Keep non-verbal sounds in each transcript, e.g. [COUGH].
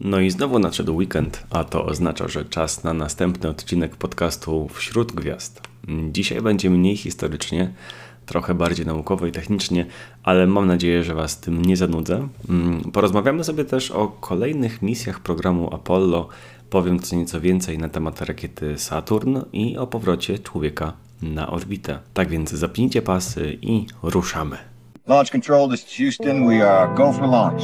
No i znowu nadszedł weekend, a to oznacza, że czas na następny odcinek podcastu Wśród Gwiazd. Dzisiaj będzie mniej historycznie, trochę bardziej naukowo i technicznie, ale mam nadzieję, że Was tym nie zanudzę. Mm, porozmawiamy sobie też o kolejnych misjach programu Apollo, powiem co nieco więcej na temat rakiety Saturn i o powrocie człowieka na orbitę. Tak więc zapnijcie pasy i ruszamy. Launch control, this is Houston. We are go for launch.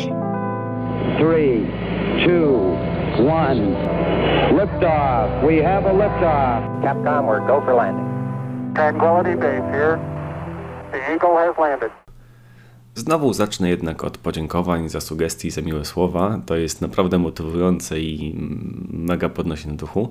three, two, one. Liftoff. We have a liftoff. Capcom, we're go for landing. Tranquility Base here. The Eagle has landed. Znowu zacznę jednak od podziękowań za sugestii, za miłe słowa. To jest naprawdę motywujące i mm, mega podnosi na duchu.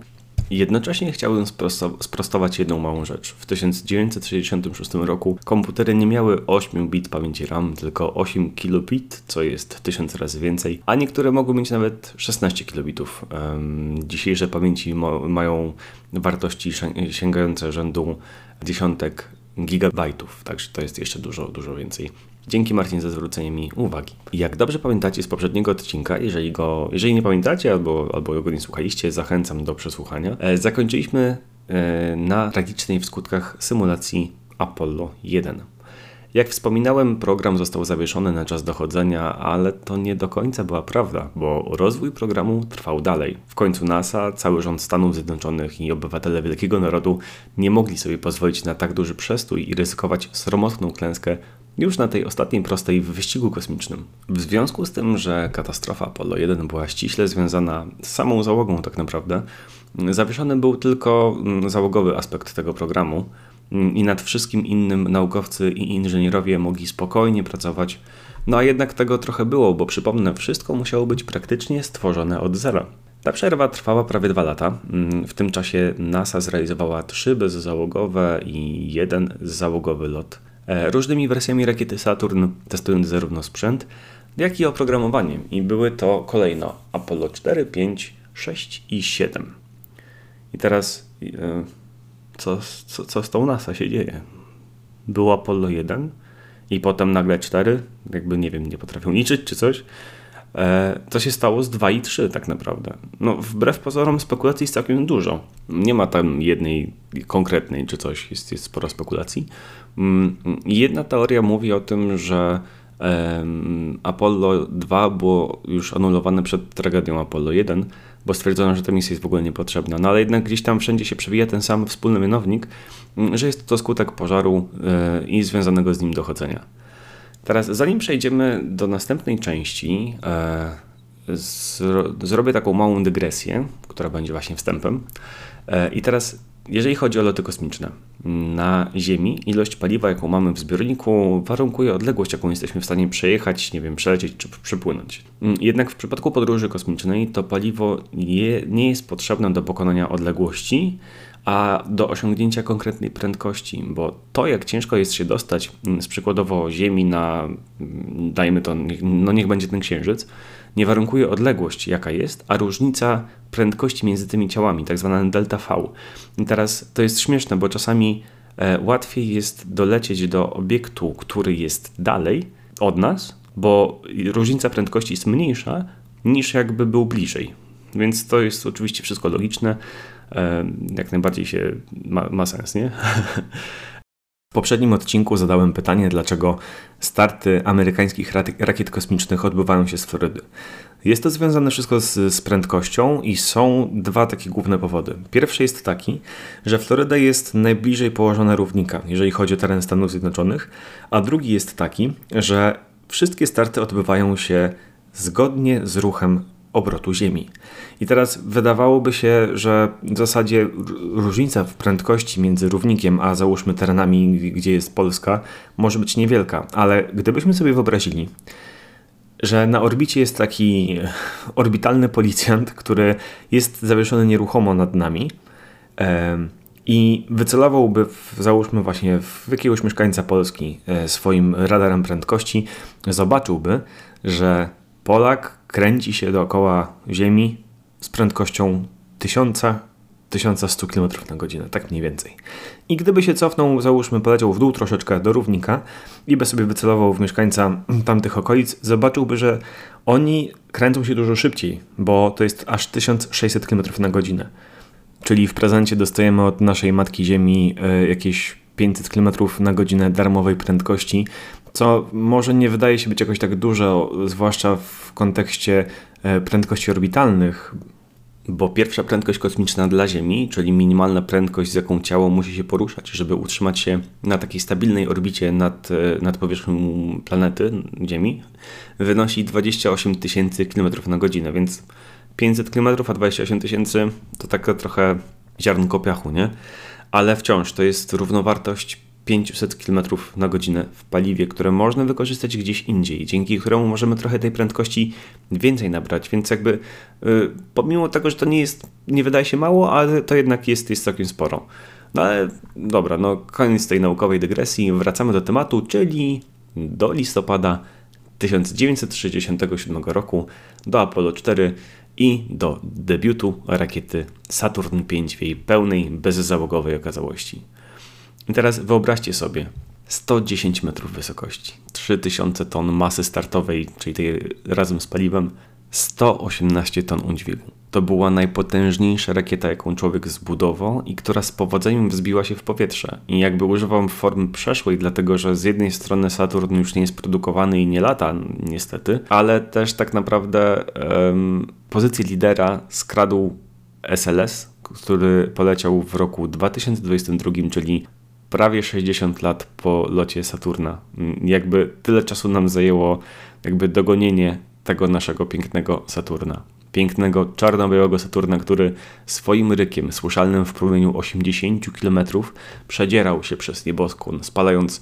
Jednocześnie chciałbym sprosto- sprostować jedną małą rzecz. W 1966 roku komputery nie miały 8 bit pamięci RAM, tylko 8 kilobit, co jest 1000 razy więcej, a niektóre mogły mieć nawet 16 kilobitów. Dzisiejsze pamięci mają wartości się- sięgające rzędu dziesiątek gigabajtów, także to jest jeszcze dużo, dużo więcej. Dzięki Marcin za zwrócenie mi uwagi. Jak dobrze pamiętacie z poprzedniego odcinka, jeżeli go, jeżeli nie pamiętacie albo, albo go nie słuchaliście, zachęcam do przesłuchania. E, zakończyliśmy e, na tragicznej w skutkach symulacji Apollo 1. Jak wspominałem, program został zawieszony na czas dochodzenia, ale to nie do końca była prawda, bo rozwój programu trwał dalej. W końcu NASA, cały rząd Stanów Zjednoczonych i obywatele wielkiego narodu nie mogli sobie pozwolić na tak duży przestój i ryzykować sromotną klęskę już na tej ostatniej prostej w wyścigu kosmicznym. W związku z tym, że katastrofa Apollo 1 była ściśle związana z samą załogą tak naprawdę, zawieszony był tylko mm, załogowy aspekt tego programu mm, i nad wszystkim innym naukowcy i inżynierowie mogli spokojnie pracować. No a jednak tego trochę było, bo przypomnę, wszystko musiało być praktycznie stworzone od zera. Ta przerwa trwała prawie dwa lata. Mm, W tym czasie NASA zrealizowała trzy bezzałogowe i jeden załogowy lot. E, Różnymi wersjami rakiety Saturn testując zarówno sprzęt, jak i oprogramowanie. I były to kolejno Apollo 4, 5, 6 i 7. I teraz e, co, co, co z tą NASA się dzieje? Było Apollo 1 i potem nagle 4, jakby nie wiem, nie potrafią liczyć czy coś. E, Co się stało z 2 i 3 tak naprawdę? No, wbrew pozorom spekulacji jest całkiem dużo. Nie ma tam jednej konkretnej czy coś, jest, jest sporo spekulacji. Mm, Jedna teoria mówi o tym, że Apollo 2 było już anulowane przed tragedią Apollo 1, bo stwierdzono, że ta misja jest w ogóle niepotrzebna. No ale jednak gdzieś tam wszędzie się przewija ten sam wspólny mianownik, mm, że jest to skutek pożaru e, i związanego z nim dochodzenia. Teraz, zanim przejdziemy do następnej części, e, zro, zrobię taką małą dygresję, która będzie właśnie wstępem. E, I teraz, jeżeli chodzi o loty kosmiczne, na Ziemi ilość paliwa, jaką mamy w zbiorniku, warunkuje odległość, jaką jesteśmy w stanie przejechać, nie wiem, przelecieć czy przepłynąć. Mm, Jednak w przypadku podróży kosmicznej to paliwo nie, nie jest potrzebne do pokonania odległości, a do osiągnięcia konkretnej prędkości, bo to, jak ciężko jest się dostać mm, z przykładowo Ziemi na, mm, dajmy to, no niech będzie ten księżyc, nie warunkuje odległość, jaka jest, a różnica prędkości między tymi ciałami, tak zwana delta V. I teraz to jest śmieszne, bo czasami e, łatwiej jest dolecieć do obiektu, który jest dalej od nas, bo różnica prędkości jest mniejsza niż jakby był bliżej. Więc to jest oczywiście wszystko logiczne, jak najbardziej się ma, ma sens, nie? W poprzednim odcinku zadałem pytanie, dlaczego starty amerykańskich rak- rakiet kosmicznych odbywają się z Florydy. Jest to związane wszystko z, z prędkością i są dwa takie główne powody. Pierwszy jest taki, że Floryda jest najbliżej położona równika, jeżeli chodzi o teren Stanów Zjednoczonych, a drugi jest taki, że wszystkie starty odbywają się zgodnie z ruchem obrotu Ziemi. I teraz wydawałoby się, że w zasadzie różnica w prędkości między równikiem a załóżmy terenami, gdzie jest Polska, może być niewielka, ale gdybyśmy sobie wyobrazili, że na orbicie jest taki orbitalny policjant, który jest zawieszony nieruchomo nad nami i wycelowałby, w, załóżmy właśnie w jakiegoś mieszkańca Polski e, swoim radarem prędkości, zobaczyłby, że Polak kręci się dookoła Ziemi z prędkością 1000, 1100 km na godzinę, tak mniej więcej. I gdyby się cofnął, załóżmy, poleciał w dół troszeczkę do równika i by sobie wycelował w mieszkańca tamtych okolic, zobaczyłby, że oni kręcą się dużo szybciej, bo to jest aż 1600 km na godzinę. Czyli w prezencie dostajemy od naszej matki Ziemi e, jakieś 500 km na godzinę darmowej prędkości, co może nie wydaje się być jakoś tak dużo, zwłaszcza w kontekście e, prędkości orbitalnych, bo pierwsza prędkość kosmiczna dla Ziemi, czyli minimalna prędkość, z jaką ciało musi się poruszać, żeby utrzymać się na takiej stabilnej orbicie nad, e, nad powierzchnią planety Ziemi, wynosi 28 tysięcy km na godzinę, więc 500 km, a 28 tysięcy to taka trochę ziarnko piachu, nie? Ale wciąż to jest równowartość 500 km na godzinę w paliwie, które można wykorzystać gdzieś indziej, dzięki któremu możemy trochę tej prędkości więcej nabrać, więc jakby yy, pomimo tego, że to nie jest, nie wydaje się mało, ale to jednak jest, jest całkiem sporo. No ale dobra, no koniec tej naukowej dygresji, wracamy do tematu, czyli do listopada 1967 roku do Apollo 4 i do debiutu rakiety Saturn V w jej pełnej, bezzałogowej okazałości. I teraz wyobraźcie sobie 110 metrów wysokości, 3000 ton masy startowej, czyli tej razem z paliwem, 118 ton udźwigu. To była najpotężniejsza rakieta, jaką człowiek zbudował i która z powodzeniem wzbiła się w powietrze. I jakby używam formy przeszłej, dlatego że z jednej strony Saturn już nie jest produkowany i nie lata, niestety, ale też tak naprawdę um, pozycję lidera skradł SLS, który poleciał w roku 2022, czyli prawie 60 lat po locie Saturna. Jakby tyle czasu nam zajęło jakby dogonienie tego naszego pięknego Saturna. Pięknego czarno-białego Saturna, który swoim rykiem, słyszalnym w promieniu 80 km, przedzierał się przez nieboskłon, spalając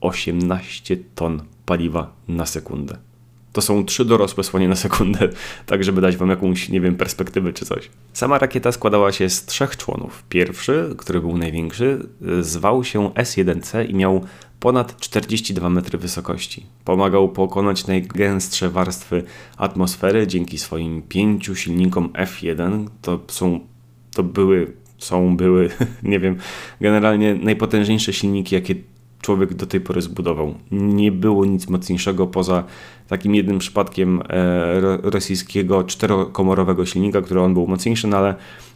18 ton paliwa na sekundę. To są trzy dorosłe słonie na sekundę, [LAUGHS] tak żeby dać wam jakąś, nie wiem, perspektywę czy coś. Sama rakieta składała się z trzech członów. Pierwszy, który był największy, zwał się S1C i miał ponad 42 metry wysokości. Pomagał pokonać najgęstsze warstwy atmosfery dzięki swoim pięciu silnikom F1. To są, to były, są, były, [LAUGHS] nie wiem, generalnie najpotężniejsze silniki, jakie człowiek do tej pory zbudował. Nie było nic mocniejszego poza takim jednym przypadkiem e, rosyjskiego czterokomorowego silnika, który on był mocniejszy, no ale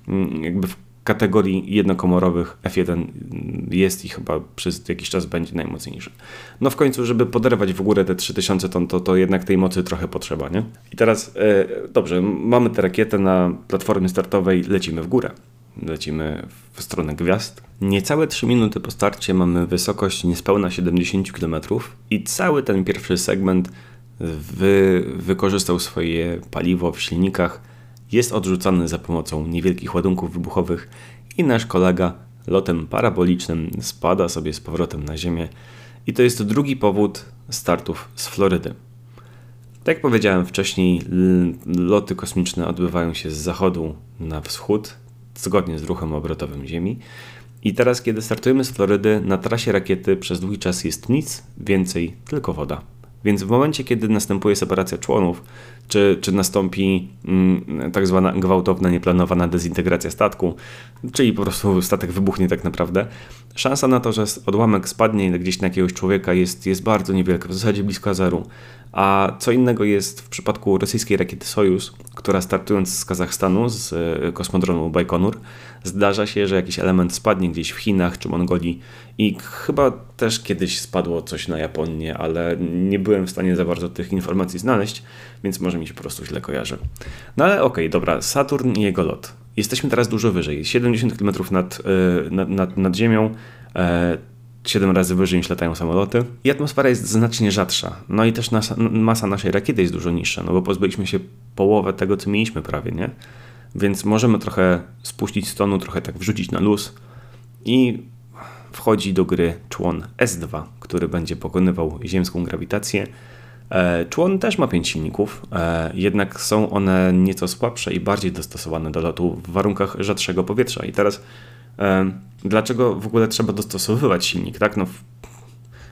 mm, jakby w kategorii jednokomorowych F1 jest i chyba przez jakiś czas będzie najmocniejszy. No w końcu, żeby poderwać w górę te 3000 ton, to, to jednak tej mocy trochę potrzeba, nie? I teraz, e, dobrze, mamy tę rakietę na platformie startowej, lecimy w górę. Lecimy w stronę gwiazd. Niecałe 3 minuty po starcie mamy wysokość niespełna 70 km i cały ten pierwszy segment wy, wykorzystał swoje paliwo w silnikach jest odrzucany za pomocą niewielkich ładunków wybuchowych i nasz kolega lotem parabolicznym spada sobie z powrotem na Ziemię. I to jest drugi powód startów z Florydy. Tak jak powiedziałem wcześniej, loty kosmiczne odbywają się z zachodu na wschód, zgodnie z ruchem obrotowym Ziemi. I teraz, kiedy startujemy z Florydy, na trasie rakiety przez długi czas jest nic więcej, tylko woda. Więc w momencie, kiedy następuje separacja członów, czy, czy nastąpi mm, tak zwana gwałtowna, nieplanowana dezintegracja statku, czyli po prostu statek wybuchnie tak naprawdę, szansa na to, że odłamek spadnie gdzieś na jakiegoś człowieka jest, jest bardzo niewielka, w zasadzie blisko zeru. A co innego jest w przypadku rosyjskiej rakiety Sojus, która startując z Kazachstanu, z e, kosmodromu Bajkonur, zdarza się, że jakiś element spadnie gdzieś w Chinach czy Mongolii i chyba też kiedyś spadło coś na Japonię, ale nie byłem w stanie za bardzo tych informacji znaleźć, więc może mi się po prostu źle kojarzy. No ale okej, okay, dobra, Saturn i jego lot. Jesteśmy teraz dużo wyżej, 70 km nad, e, nad, nad, nad Ziemią, 7 e, razy wyżej niż latają samoloty. I atmosfera jest znacznie rzadsza. No i też masa naszej rakiety jest dużo niższa, no bo pozbyliśmy się połowę tego, co mieliśmy prawie, nie? Więc możemy trochę spuścić stonu, trochę tak wrzucić na luz i wchodzi do gry człon S2, który będzie pokonywał ziemską grawitację. E, człon też ma 5 silników, e, jednak są one nieco słabsze i bardziej dostosowane do lotu w warunkach rzadszego powietrza. I teraz e, dlaczego w ogóle trzeba dostosowywać silnik? Tak? No,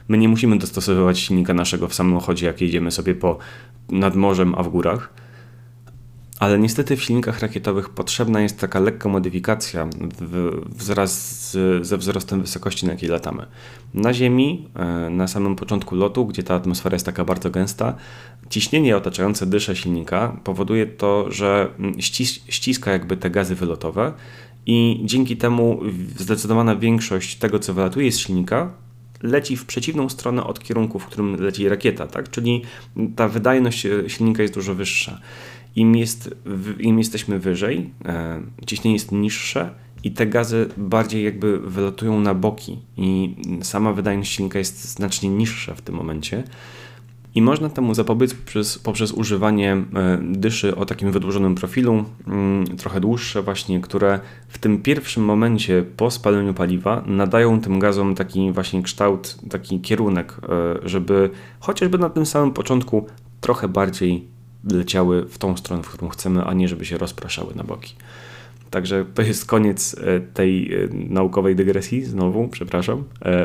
my nie musimy dostosowywać silnika naszego w samochodzie, jak jedziemy sobie po nad morzem, a w górach ale niestety w silnikach rakietowych potrzebna jest taka lekka modyfikacja ze wzrostem wysokości, na jakiej latamy. Na Ziemi, e, na samym początku lotu, gdzie ta atmosfera jest taka bardzo gęsta, ciśnienie otaczające dysze silnika powoduje to, że ścisk, ściska jakby te gazy wylotowe i dzięki temu zdecydowana większość tego, co wylatuje z silnika, leci w przeciwną stronę od kierunku, w którym leci rakieta, tak? Czyli ta wydajność e, silnika jest dużo wyższa. Im, jest, im jesteśmy wyżej, e, ciśnienie jest niższe i te gazy bardziej jakby wylatują na boki i sama wydajność silnika jest znacznie niższa w tym momencie. I można temu zapobiec poprzez, poprzez używanie e, dyszy o takim wydłużonym profilu, mm, trochę dłuższe właśnie, które w tym pierwszym momencie po spaleniu paliwa nadają tym gazom taki właśnie kształt, taki kierunek, e, żeby chociażby na tym samym początku trochę bardziej leciały w tą stronę, w którą chcemy, a nie żeby się rozpraszały na boki. Także to jest koniec e, tej naukowej dygresji, znowu, przepraszam.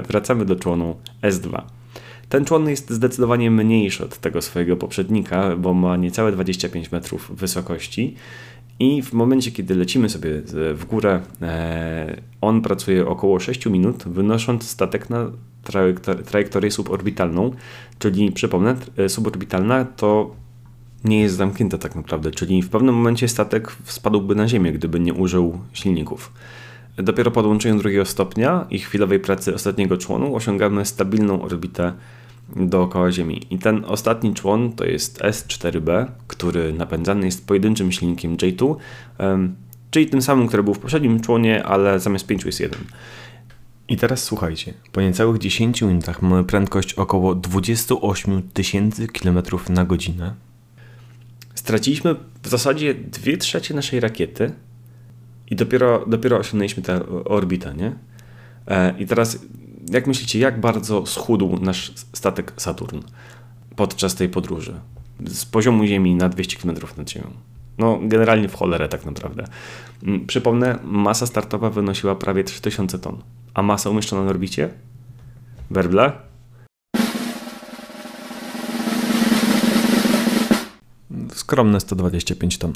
Wracamy do członu S2. Ten człon jest zdecydowanie mniejszy od tego swojego poprzednika, bo ma niecałe 25 metrów wysokości. I w momencie, kiedy lecimy sobie w górę, e, on pracuje około 6 minut, wynosząc statek na trajektorię suborbitalną. Czyli przypomnę, e, suborbitalna to nie jest zamknięta tak naprawdę, czyli w pewnym momencie statek spadłby na ziemię, gdyby nie użył silników. Dopiero po podłączeniu drugiego stopnia i chwilowej pracy ostatniego członu osiągamy stabilną orbitę dookoła Ziemi. I ten ostatni człon to jest S4B, który napędzany jest pojedynczym silnikiem J2, czyli tym samym, który był w poprzednim członie, ale zamiast 5 jest jeden. I teraz słuchajcie, po niecałych 10 minutach mamy prędkość około 28 tysięcy km na godzinę. Straciliśmy w zasadzie 2 trzecie naszej rakiety i dopiero, dopiero osiągnęliśmy tę orbitę, nie? E, I teraz jak myślicie, jak bardzo schudł nasz statek Saturn podczas tej podróży? Z poziomu Ziemi na 200 km nad Ziemią. No, generalnie w cholerę tak naprawdę. Mm, przypomnę, masa startowa wynosiła prawie 3000 ton. A masa umieszczona na orbicie? Werble? Skromne 125 ton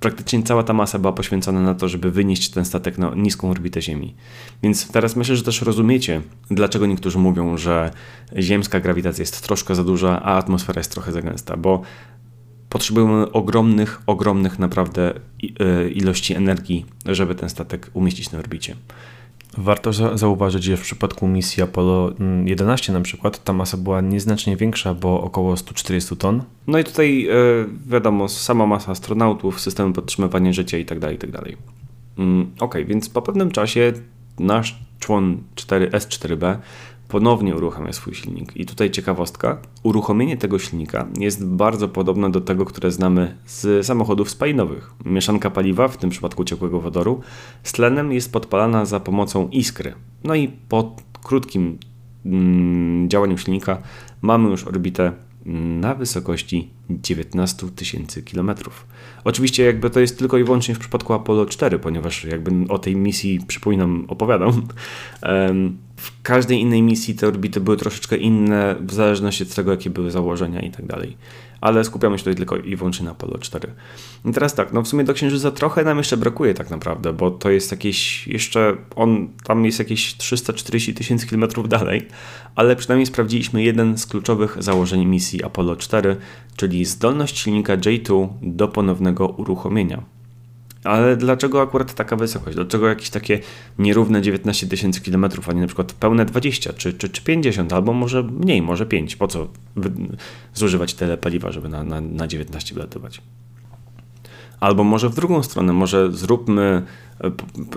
praktycznie cała ta masa była poświęcona na to, żeby wynieść ten statek na niską orbitę Ziemi. Więc teraz myślę, że też rozumiecie, dlaczego niektórzy mówią, że ziemska grawitacja jest troszkę za duża, a atmosfera jest trochę za gęsta, bo potrzebujemy ogromnych, ogromnych naprawdę e, ilości energii, żeby ten statek umieścić na orbicie. Warto za zauważyć, że w przypadku misji Apollo 11 mm, na przykład ta masa była nieznacznie większa, bo około 140 ton. No i tutaj yy, wiadomo, sama masa astronautów, systemy podtrzymywania życia itd. Itd. Mm, ok, więc po pewnym czasie nasz człon 4, S4B ponownie uruchamia swój silnik. I tutaj ciekawostka, uruchomienie tego silnika jest bardzo podobne do tego, które znamy z samochodów spalinowych. Mieszanka paliwa, w tym przypadku ciekłego wodoru, z tlenem jest podpalana za pomocą iskry. No i po krótkim mm, działaniu silnika mamy już orbitę na wysokości 19 tysięcy kilometrów. Oczywiście jakby to jest tylko i wyłącznie w przypadku Apollo 4, ponieważ jakby o tej misji przypominam opowiadam. [LAUGHS] W każdej innej misji te orbity były troszeczkę inne w zależności od tego jakie były założenia i tak dalej ale skupiamy się tutaj tylko i wyłącznie na Apollo 4. I teraz tak, no w sumie do Księżyca trochę nam jeszcze brakuje tak naprawdę, bo to jest jakieś jeszcze, on tam jest jakieś 340 tysięcy kilometrów dalej, ale przynajmniej sprawdziliśmy jeden z kluczowych założeń misji Apollo 4, czyli zdolność silnika J2 do ponownego uruchomienia. Ale dlaczego akurat taka wysokość? Dlaczego jakieś takie nierówne 19 tysięcy kilometrów, a nie na przykład pełne 20 czy, czy, czy 50, albo może mniej, może 5? Po co zużywać tyle paliwa, żeby na, na, na 19 wlatywać? Albo może w drugą stronę, może zróbmy,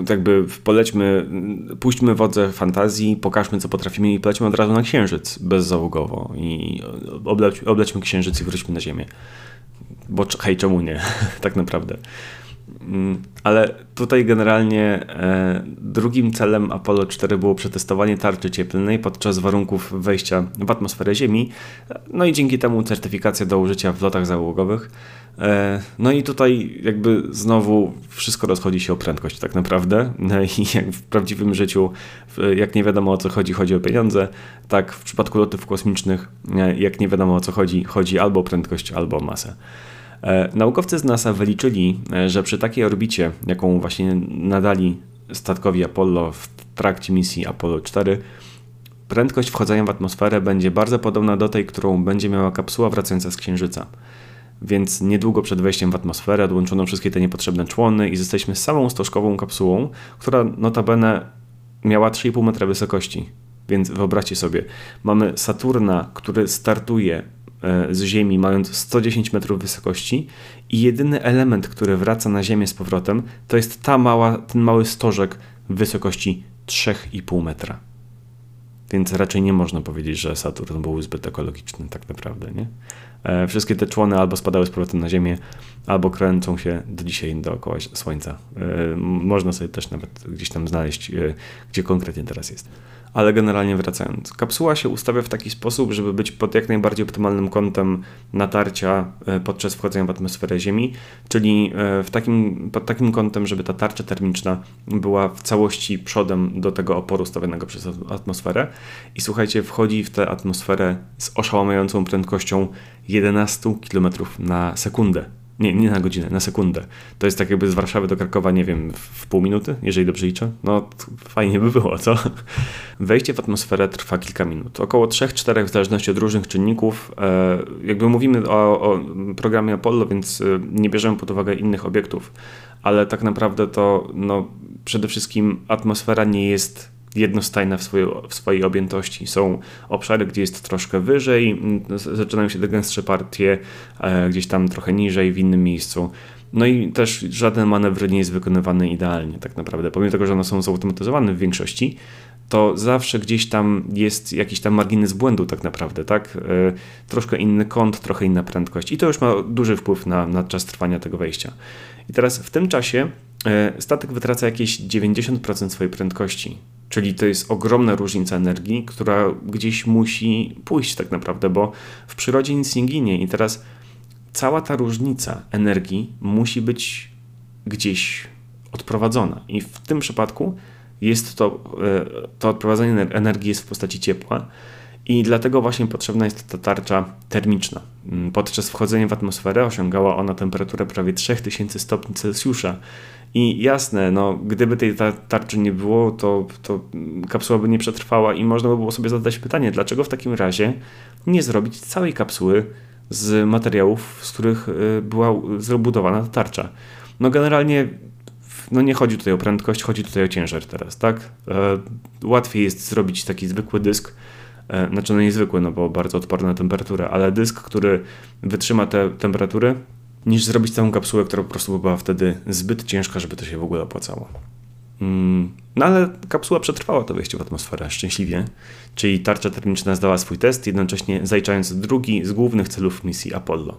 jakby polećmy, puśćmy wodze fantazji, pokażmy co potrafimy i polećmy od razu na Księżyc bezzałogowo i obleć, oblećmy Księżyc i wróćmy na Ziemię. Bo hej, czemu nie? [LAUGHS] tak naprawdę. Mm, ale tutaj generalnie e, drugim celem Apollo 4 było przetestowanie tarczy cieplnej podczas warunków wejścia w atmosferę Ziemi. No i dzięki temu certyfikacja do użycia w lotach załogowych. E, no i tutaj jakby znowu wszystko rozchodzi się o prędkość tak naprawdę. No [LAUGHS] I jak w prawdziwym życiu, jak nie wiadomo o co chodzi, chodzi o pieniądze, tak w przypadku lotów kosmicznych, e, jak nie wiadomo o co chodzi, chodzi albo o prędkość, albo o masę. E, naukowcy z NASA wyliczyli, e, że przy takiej orbicie, jaką właśnie nadali statkowi Apollo w trakcie misji Apollo 4, prędkość wchodzenia w atmosferę będzie bardzo podobna do tej, którą będzie miała kapsuła wracająca z Księżyca. Więc niedługo przed wejściem w atmosferę odłączono wszystkie te niepotrzebne człony i zostaliśmy samą stożkową kapsułą, która notabene miała 3,5 metra wysokości. Więc wyobraźcie sobie, mamy Saturna, który startuje z Ziemi mając 110 metrów wysokości i jedyny element, który wraca na Ziemię z powrotem, to jest ta mała, ten mały stożek wysokości 3,5 metra. Więc raczej nie można powiedzieć, że Saturn był zbyt ekologiczny tak naprawdę, nie? E, wszystkie te człony albo spadały z powrotem na Ziemię, albo kręcą się do dzisiaj dookoła Słońca. E, można sobie też nawet gdzieś tam znaleźć, e, gdzie konkretnie teraz jest ale generalnie wracając. Kapsuła się ustawia w taki sposób, żeby być pod jak najbardziej optymalnym kątem natarcia e, podczas wchodzenia w atmosferę Ziemi, czyli e, w takim, pod takim kątem, żeby ta tarcza termiczna była w całości przodem do tego oporu stawianego przez atmosferę. I słuchajcie, wchodzi w tę atmosferę z oszałamiającą prędkością 11 km na sekundę. Nie, nie na godzinę, na sekundę. To jest tak jakby z Warszawy do Krakowa, nie wiem, w pół minuty, jeżeli dobrze liczę. No fajnie by było, co? [LAUGHS] Wejście w atmosferę trwa kilka minut. Około 3-4 w zależności od różnych czynników. E, jakby mówimy o, o programie Apollo, więc e, nie bierzemy pod uwagę innych obiektów, ale tak naprawdę to no, przede wszystkim atmosfera nie jest jednostajna w swojej, w swojej objętości. Są obszary, gdzie jest troszkę wyżej, zaczynają się te gęstsze partie, e, gdzieś tam trochę niżej w innym miejscu. No i też żaden manewr nie jest wykonywany idealnie, tak naprawdę. Pomimo tego, że one są zautomatyzowane w większości, to zawsze gdzieś tam jest jakiś tam margines błędu, tak naprawdę, tak? E, troszkę inny kąt, trochę inna prędkość. I to już ma duży wpływ na, na czas trwania tego wejścia. I teraz w tym czasie e, statek wytraca jakieś 90% swojej prędkości. Czyli to jest ogromna różnica energii, która gdzieś musi pójść tak naprawdę, bo w przyrodzie nic nie ginie i teraz cała ta różnica energii musi być gdzieś odprowadzona. I w tym przypadku jest to, e, to odprowadzenie energii jest w postaci ciepła. I dlatego właśnie potrzebna jest ta tarcza termiczna. Mm, podczas wchodzenia w atmosferę osiągała ona temperaturę prawie 3000 stopni Celsjusza, i jasne, no, gdyby tej tarczy nie było, to, to kapsuła by nie przetrwała i można by było sobie zadać pytanie, dlaczego w takim razie nie zrobić całej kapsuły z materiałów, z których y, była zbudowana ta tarcza. No generalnie no nie chodzi tutaj o prędkość, chodzi tutaj o ciężar teraz, tak? E, łatwiej jest zrobić taki zwykły dysk, znaczy no niezwykły, no bo bardzo odporny na temperaturę, ale dysk, który wytrzyma te temperatury, niż zrobić całą kapsułę, która po prostu była wtedy zbyt ciężka, żeby to się w ogóle opłacało. Mm, no ale kapsuła przetrwała to wejście w atmosferę szczęśliwie, czyli tarcza termiczna zdała swój test, jednocześnie zaliczając drugi z głównych celów misji Apollo.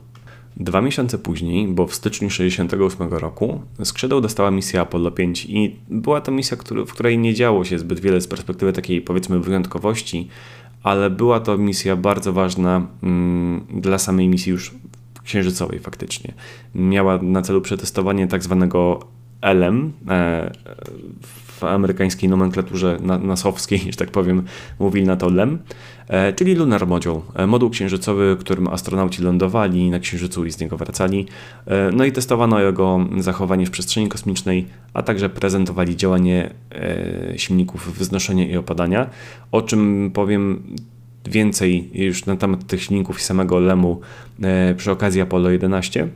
Dwa miesiące później, bo w styczniu 1968 roku, skrzydeł dostała misja Apollo 5 i była to misja, w której nie działo się zbyt wiele z perspektywy takiej powiedzmy wyjątkowości, ale była to misja bardzo ważna mm, dla samej misji już księżycowej faktycznie. Miała na celu przetestowanie tak zwanego LM e, w amerykańskiej nomenklaturze nasowskiej, [LAUGHS] że tak powiem, mówili na to LEM, czyli Lunar Module, e, moduł księżycowy, którym astronauci lądowali na księżycu i z niego wracali. No i testowano jego zachowanie w przestrzeni kosmicznej, a także prezentowali działanie silników wznoszenia i opadania, o czym powiem więcej już na temat tych silników i samego LEMu e, przy okazji Apollo 11.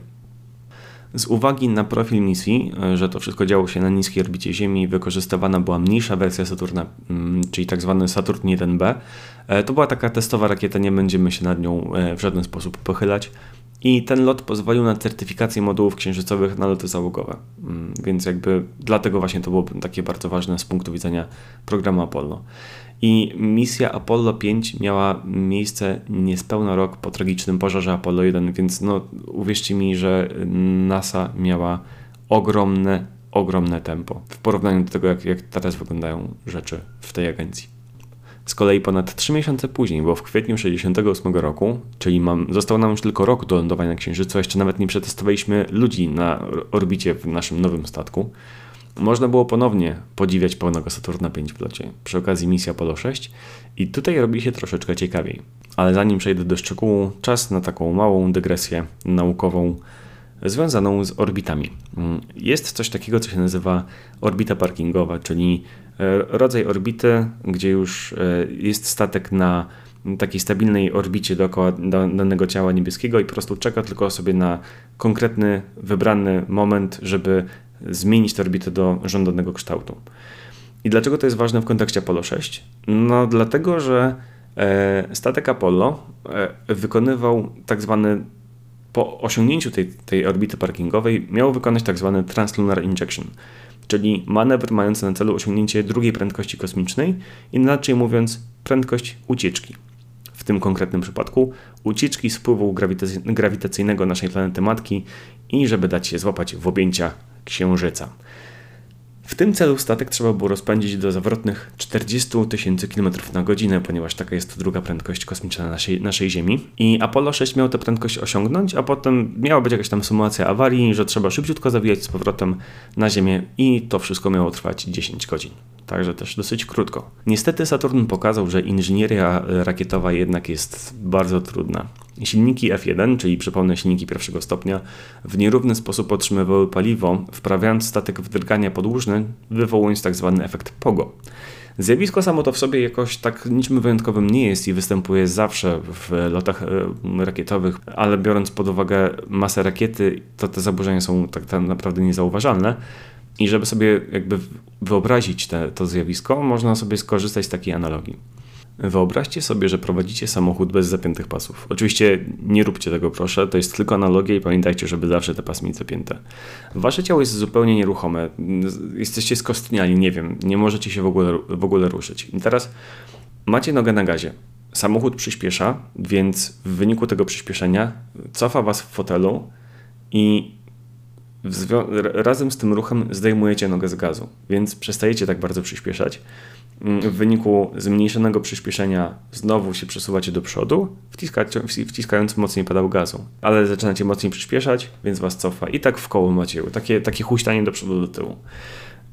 Z uwagi na profil misji, e, że to wszystko działo się na niskiej orbicie Ziemi, wykorzystywana była mniejsza wersja Saturna, mm, czyli tak zwany Saturn 1B. E, to była taka testowa rakieta, nie będziemy się nad nią w żaden sposób pochylać. I ten lot pozwolił na certyfikację modułów księżycowych na loty załogowe. Mm, więc jakby dlatego właśnie to było takie bardzo ważne z punktu widzenia programu Apollo. I misja Apollo 5 miała miejsce niespełna rok po tragicznym pożarze Apollo 1, więc no uwierzcie mi, że NASA miała ogromne, ogromne tempo w porównaniu do tego, jak, jak teraz wyglądają rzeczy w tej agencji. Z kolei ponad 3 miesiące później, bo w kwietniu 68 roku, czyli mam, został nam już tylko rok do lądowania na Księżycu, jeszcze nawet nie przetestowaliśmy ludzi na orbicie w naszym nowym statku, można było ponownie podziwiać pełnego Saturna 5 w locie przy okazji misji Apollo 6 i tutaj robi się troszeczkę ciekawiej. Ale zanim przejdę do szczegółu, czas na taką małą dygresję naukową związaną z orbitami. Jest coś takiego, co się nazywa orbita parkingowa, czyli e, rodzaj orbity, gdzie już e, jest statek na takiej stabilnej orbicie dookoła da- danego ciała niebieskiego i po prostu czeka tylko sobie na konkretny, wybrany moment, żeby zmienić tę orbitę do żądanego kształtu. I dlaczego to jest ważne w kontekście Apollo 6? No dlatego, że e, statek Apollo e, wykonywał tak zwany po osiągnięciu tej, tej orbity parkingowej miał wykonać tak zwany translunar injection, czyli manewr mający na celu osiągnięcie drugiej prędkości kosmicznej, inaczej mówiąc prędkość ucieczki. W tym konkretnym przypadku ucieczki z wpływu grawitacy- grawitacyjnego naszej planety matki i żeby dać się złapać w objęcia Księżyca. W tym celu statek trzeba było rozpędzić do zawrotnych 40 tysięcy km na godzinę, ponieważ taka jest druga prędkość kosmiczna naszej, naszej Ziemi. I Apollo 6 miał tę prędkość osiągnąć, a potem miała być jakaś tam symulacja awarii, że trzeba szybciutko zawijać z powrotem na Ziemię i to wszystko miało trwać 10 godzin. Także też dosyć krótko. Niestety Saturn pokazał, że inżynieria rakietowa jednak jest bardzo trudna. Silniki F1, czyli przypomnę silniki pierwszego stopnia, w nierówny sposób otrzymywały paliwo, wprawiając statek w drgania podłużne, wywołując tzw. efekt POGO. Zjawisko samo to w sobie jakoś tak niczym wyjątkowym nie jest i występuje zawsze w lotach e, rakietowych, ale biorąc pod uwagę masę rakiety, to te zaburzenia są tak, tak naprawdę niezauważalne. I żeby sobie jakby wyobrazić te, to zjawisko, można sobie skorzystać z takiej analogii. Wyobraźcie sobie, że prowadzicie samochód bez zapiętych pasów. Oczywiście nie róbcie tego, proszę, to jest tylko analogia i pamiętajcie, żeby zawsze te pasy mieć zapięte. Wasze ciało jest zupełnie nieruchome, jesteście skostniali, nie wiem, nie możecie się w ogóle, w ogóle ruszyć. I teraz macie nogę na gazie. Samochód przyspiesza, więc w wyniku tego przyspieszenia cofa was w fotelu i razem z tym ruchem zdejmujecie nogę z gazu, więc przestajecie tak bardzo przyspieszać. Mm, W wyniku zmniejszonego przyspieszenia znowu się przesuwacie do przodu, wciskając mocniej pedał gazu, ale zaczynacie mocniej przyspieszać, więc was cofa i tak w koło macie takie, takie huśtanie do przodu do tyłu.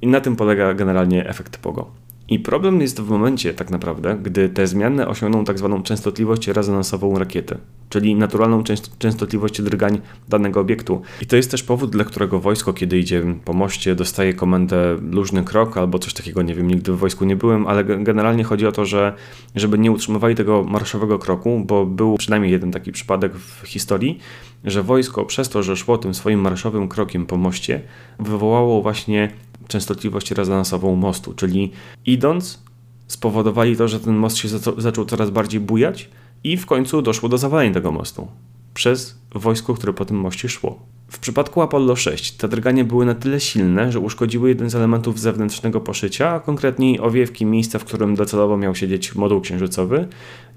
I na tym polega generalnie efekt POGO. I problem jest w momencie tak naprawdę, gdy te zmiany osiągną tak zwaną częstotliwość rezonansową rakiety, czyli naturalną częst- częstotliwość drgań danego obiektu. I to jest też powód, dla którego wojsko, kiedy idzie po moście, dostaje komendę luźny krok albo coś takiego, nie wiem, nigdy w wojsku nie byłem, ale ge- generalnie chodzi o to, że żeby nie utrzymywali tego marszowego kroku, bo był przynajmniej jeden taki przypadek w historii, że wojsko przez to, że szło tym swoim marszowym krokiem po moście, wywołało właśnie częstotliwość rezonansową mostu, czyli idąc spowodowali to, że ten most się zaczął coraz bardziej bujać i w końcu doszło do zawalenia tego mostu przez wojsko, które po tym moście szło. W przypadku Apollo 6 te drgania były na tyle silne, że uszkodziły jeden z elementów zewnętrznego poszycia, a konkretniej owiewki miejsca, w którym docelowo miał siedzieć moduł księżycowy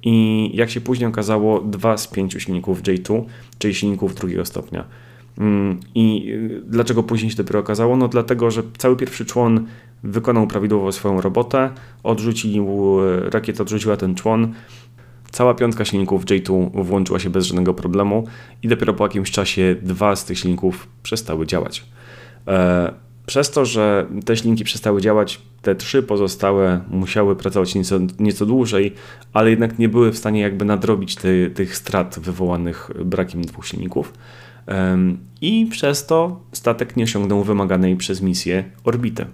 i jak się później okazało, dwa z pięciu silników J2, czyli silników drugiego stopnia. Mm, I y, dlaczego później się dopiero okazało? No dlatego, że cały pierwszy człon wykonał prawidłowo swoją robotę, odrzucił, y, rakieta odrzuciła ten człon, cała piątka silników J2 włączyła się bez żadnego problemu i dopiero po jakimś czasie dwa z tych silników przestały działać. E, Przez to, że te silniki przestały działać, te trzy pozostałe musiały pracować nieco, nieco dłużej, ale jednak nie były w stanie jakby nadrobić ty, tych strat wywołanych brakiem dwóch silników. I przez to statek nie osiągnął wymaganej przez misję orbity.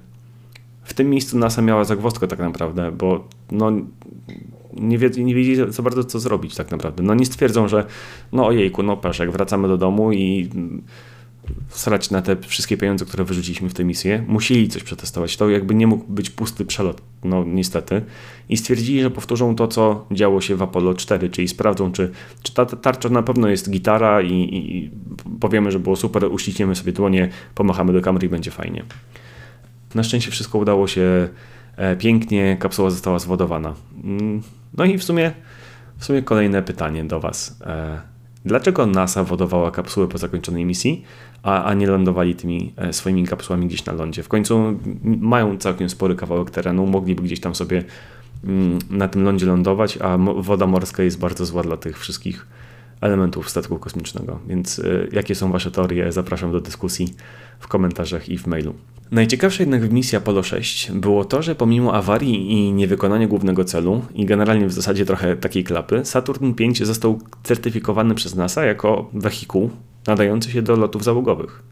W tym miejscu NASA miała zagwozdkę tak naprawdę, bo no, nie, wie, nie wiedzieli za bardzo co zrobić tak naprawdę. No nie stwierdzą, że no ojejku, no peszek, wracamy do domu i srać na te wszystkie pieniądze, które wyrzuciliśmy w tę misję. Musieli coś przetestować. To jakby nie mógł być pusty przelot, no niestety. I stwierdzili, że powtórzą to, co działo się w Apollo 4, czyli sprawdzą, czy, czy ta tarcza na pewno jest gitara i, i, powiemy, że było super, uściśniemy sobie dłonie, pomachamy do kamery i będzie fajnie. Na szczęście wszystko udało się e, pięknie, kapsuła została zwodowana. Mm, No i w sumie, w sumie kolejne pytanie do Was. E, Dlaczego NASA wodowała kapsułę po zakończonej misji, a, a nie lądowali tymi e, swoimi kapsułami gdzieś na lądzie? W końcu mają całkiem spory kawałek terenu, mogliby gdzieś tam sobie mm, na tym lądzie lądować, a woda morska jest bardzo zła dla tych wszystkich elementów statku kosmicznego. Więc y, jakie są Wasze teorie? Zapraszam do dyskusji w komentarzach i w mailu. Najciekawsze jednak w misji Apollo 6 było to, że pomimo awarii i niewykonania głównego celu i generalnie w zasadzie trochę takiej klapy, Saturn V został certyfikowany przez NASA jako wehikuł, nadający się do lotów załogowych.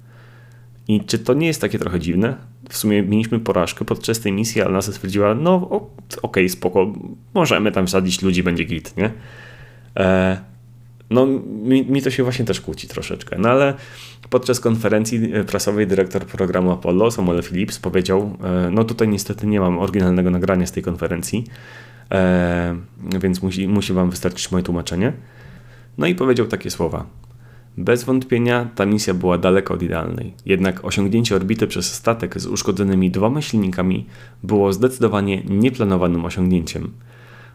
I czy to nie jest takie trochę dziwne? W sumie mieliśmy porażkę podczas tej misji, ale NASA stwierdziła, no okej, okay, spoko, możemy tam wsadzić ludzi, będzie git, nie? E, no mi, mi, to się właśnie też kłóci troszeczkę, no ale podczas konferencji prasowej dyrektor programu Apollo, Samuel Phillips, powiedział, e, no tutaj niestety nie mam oryginalnego nagrania z tej konferencji, e, więc musi, musi wam wystarczyć moje tłumaczenie. No i powiedział takie słowa. Bez wątpienia ta misja była daleko od idealnej, jednak osiągnięcie orbity przez statek z uszkodzonymi dwoma silnikami było zdecydowanie nieplanowanym osiągnięciem.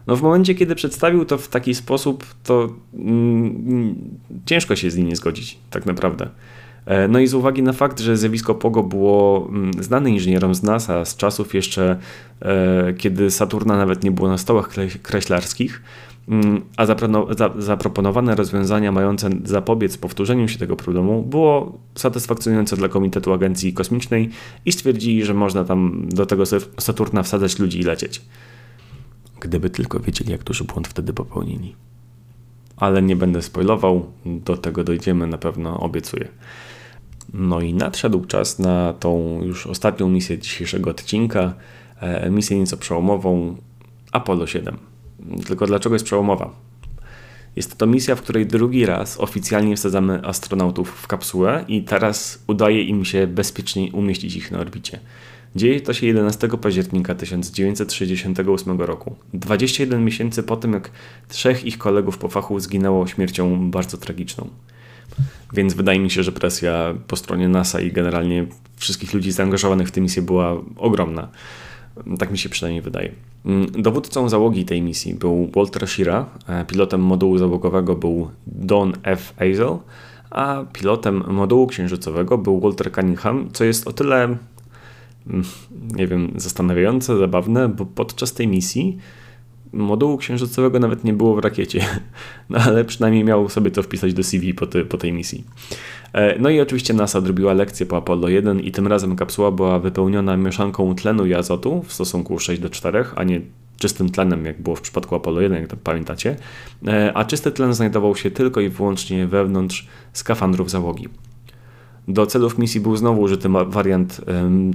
No w momencie, kiedy przedstawił to w taki sposób, to mm, ciężko się z nim nie zgodzić, tak naprawdę. E, no i z uwagi na fakt, że zjawisko POGO było mm, znane inżynierom z NASA z czasów jeszcze, e, kiedy Saturna nawet nie było na stołach kreślarskich, Mm, a zaproponowane rozwiązania mające zapobiec powtórzeniu się tego problemu było satysfakcjonujące dla Komitetu Agencji Kosmicznej i stwierdzili, że można tam do tego Saturna wsadzać ludzi i lecieć. Gdyby tylko wiedzieli, jak duży błąd wtedy popełnili. Ale nie będę spoilował, do tego dojdziemy na pewno, obiecuję. No i nadszedł czas na tą już ostatnią misję dzisiejszego odcinka, e, misję nieco przełomową Apollo 7. Tylko dlaczego jest przełomowa? Jest to misja, w której drugi raz oficjalnie wsadzamy astronautów w kapsułę i teraz udaje im się bezpiecznie umieścić ich na orbicie. Dzieje to się 11 października 1968 roku, 21 miesięcy po tym, jak trzech ich kolegów po fachu zginęło śmiercią bardzo tragiczną. Więc wydaje mi się, że presja po stronie NASA i generalnie wszystkich ludzi zaangażowanych w tę misję była ogromna. Tak mi się przynajmniej wydaje. Dowódcą załogi tej misji był Walter Shira, pilotem modułu załogowego był Don F. Azel, a pilotem modułu księżycowego był Walter Cunningham, co jest o tyle, nie wiem, zastanawiające, zabawne, bo podczas tej misji modułu księżycowego nawet nie było w rakiecie, [LAUGHS] no ale przynajmniej miał sobie to wpisać do CV po, ty, po tej misji. E, no i oczywiście NASA odrobiła lekcję po Apollo 1 i tym razem kapsuła była wypełniona mieszanką tlenu i azotu w stosunku 6 do 4, a nie czystym tlenem, jak było w przypadku Apollo 1, jak pamiętacie, e, a czysty tlen znajdował się tylko i wyłącznie wewnątrz skafandrów załogi. Do celów misji był znowu użyty wariant,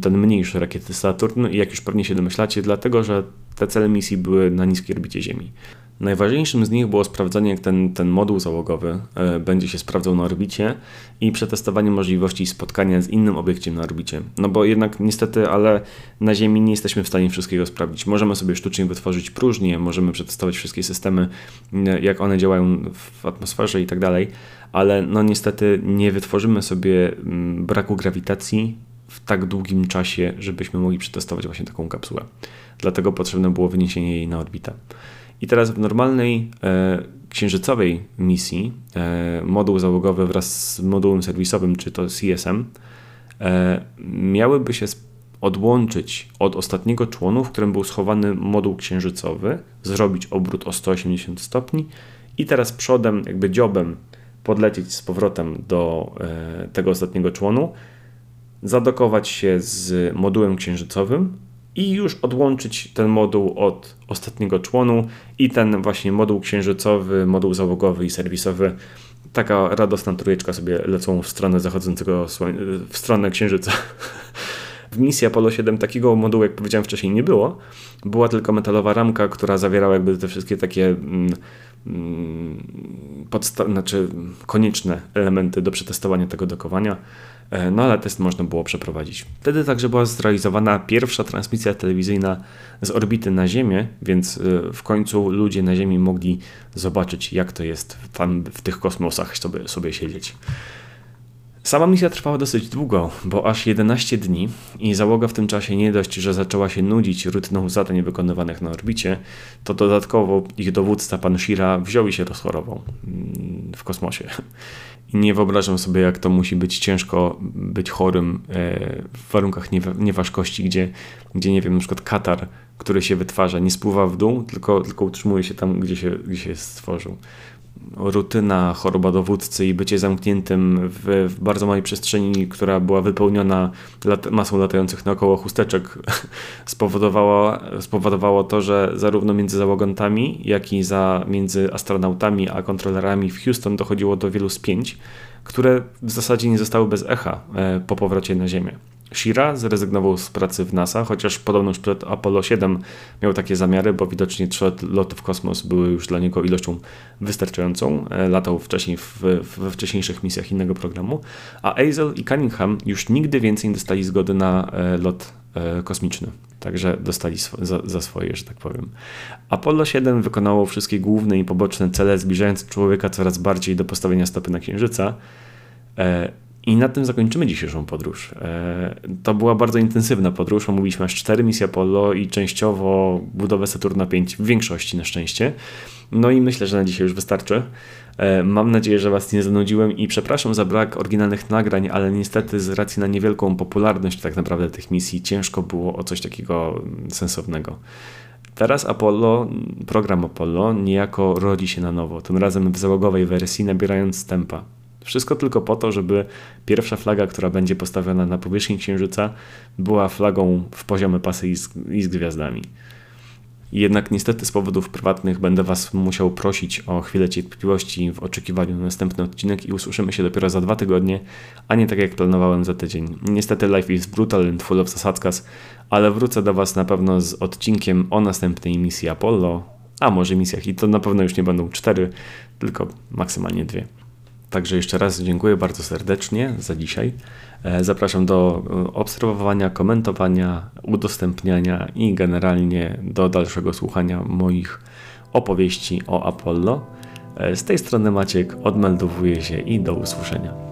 ten mniejszy rakiety Saturn jak już pewnie się domyślacie, dlatego że te cele misji były na niskiej orbicie Ziemi. Najważniejszym z nich było sprawdzenie, jak ten, ten moduł załogowy e, będzie się sprawdzał na orbicie i przetestowanie możliwości spotkania z innym obiektem na orbicie. No bo jednak niestety, ale na Ziemi nie jesteśmy w stanie wszystkiego sprawdzić. Możemy sobie sztucznie wytworzyć próżnię, możemy przetestować wszystkie systemy, e, jak one działają w atmosferze i tak dalej, ale no niestety nie wytworzymy sobie mm, braku grawitacji w tak długim czasie, żebyśmy mogli przetestować właśnie taką kapsułę. Dlatego potrzebne było wyniesienie jej na orbitę. I teraz w normalnej e, księżycowej misji e, moduł załogowy wraz z modułem serwisowym, czy to CSM, e, miałyby się odłączyć od ostatniego członu, w którym był schowany moduł księżycowy, zrobić obrót o 180 stopni i teraz przodem, jakby dziobem podlecieć z powrotem do e, tego ostatniego członu, zadokować się z modułem księżycowym, i już odłączyć ten moduł od ostatniego członu i ten właśnie moduł księżycowy, moduł załogowy i serwisowy. Taka radosna trójeczka sobie lecą w stronę zachodzącego słońca, w stronę księżyca. W misji Apollo 7 takiego modułu, jak powiedziałem wcześniej, nie było. Była tylko metalowa ramka, która zawierała jakby te wszystkie takie mm podsta- znaczy konieczne elementy do przetestowania tego dokowania. E, no ale test można było przeprowadzić. Wtedy także była zrealizowana pierwsza transmisja telewizyjna z orbity na Ziemię, więc e, w końcu ludzie na Ziemi mogli zobaczyć, jak to jest tam w tych kosmosach sobie, sobie siedzieć. Sama misja trwała dosyć długo, bo aż 11 dni i załoga w tym czasie nie dość, że zaczęła się nudzić rutyną zadań wykonywanych na orbicie, to dodatkowo ich dowódca pan Shira wziął i się rozchorował mm, w kosmosie. I nie wyobrażam sobie, jak to musi być ciężko być chorym e, w warunkach nieważkości, gdzie, gdzie nie wiem, na przykład katar, który się wytwarza, nie spływa w dół, tylko, tylko utrzymuje się tam, gdzie się, gdzie się stworzył. Rutyna, choroba dowódcy i bycie zamkniętym w, w bardzo małej przestrzeni, która była wypełniona lat, masą latających naokoło chusteczek, [LAUGHS] spowodowało, spowodowało to, że zarówno między załogantami, jak i za, między astronautami a kontrolerami w Houston dochodziło do wielu spięć, które w zasadzie nie zostały bez echa e, po powrocie na Ziemię. Shira zrezygnował z pracy w NASA, chociaż podobno już przed Apollo 7 miał takie zamiary, bo widocznie trzy loty w kosmos były już dla niego ilością wystarczającą. E, latał wcześniej w, we wcześniejszych misjach innego programu, a Hazel i Cunningham już nigdy więcej nie dostali zgody na e, lot e, kosmiczny. Także dostali za, za, swoje, że tak powiem. Apollo 7 wykonało wszystkie główne i poboczne cele, zbliżając człowieka coraz bardziej do postawienia stopy na Księżyca. I na tym zakończymy dzisiejszą podróż. E, to była bardzo intensywna podróż. Omówiliśmy aż cztery misje Apollo i częściowo budowę Saturna 5 w większości na szczęście. No i myślę, że na dzisiaj już wystarczy. E, mam nadzieję, że Was nie zanudziłem i przepraszam za brak oryginalnych nagrań, ale niestety z racji na niewielką popularność tak naprawdę tych misji ciężko było o coś takiego sensownego. Teraz Apollo, program Apollo niejako rodzi się na nowo, tym razem w załogowej wersji, nabierając tempa. Wszystko tylko po to, żeby pierwsza flaga, która będzie postawiona na powierzchni Księżyca, była flagą w poziome pasy i z, i z gwiazdami. Jednak niestety z powodów prywatnych będę Was musiał prosić o chwilę cierpliwości w oczekiwaniu na następny odcinek i usłyszymy się dopiero za dwa tygodnie, a nie tak jak planowałem za tydzień. Niestety life is brutal and full of zasadzkas, ale wrócę do Was na pewno z odcinkiem o następnej misji Apollo, a może misjach i to na pewno już nie będą cztery, tylko maksymalnie dwie. Także jeszcze raz dziękuję bardzo serdecznie za dzisiaj. E, zapraszam do e, obserwowania, komentowania, udostępniania i generalnie do dalszego słuchania moich opowieści o Apollo. E, z tej strony Maciek odmeldowuję się i do usłyszenia.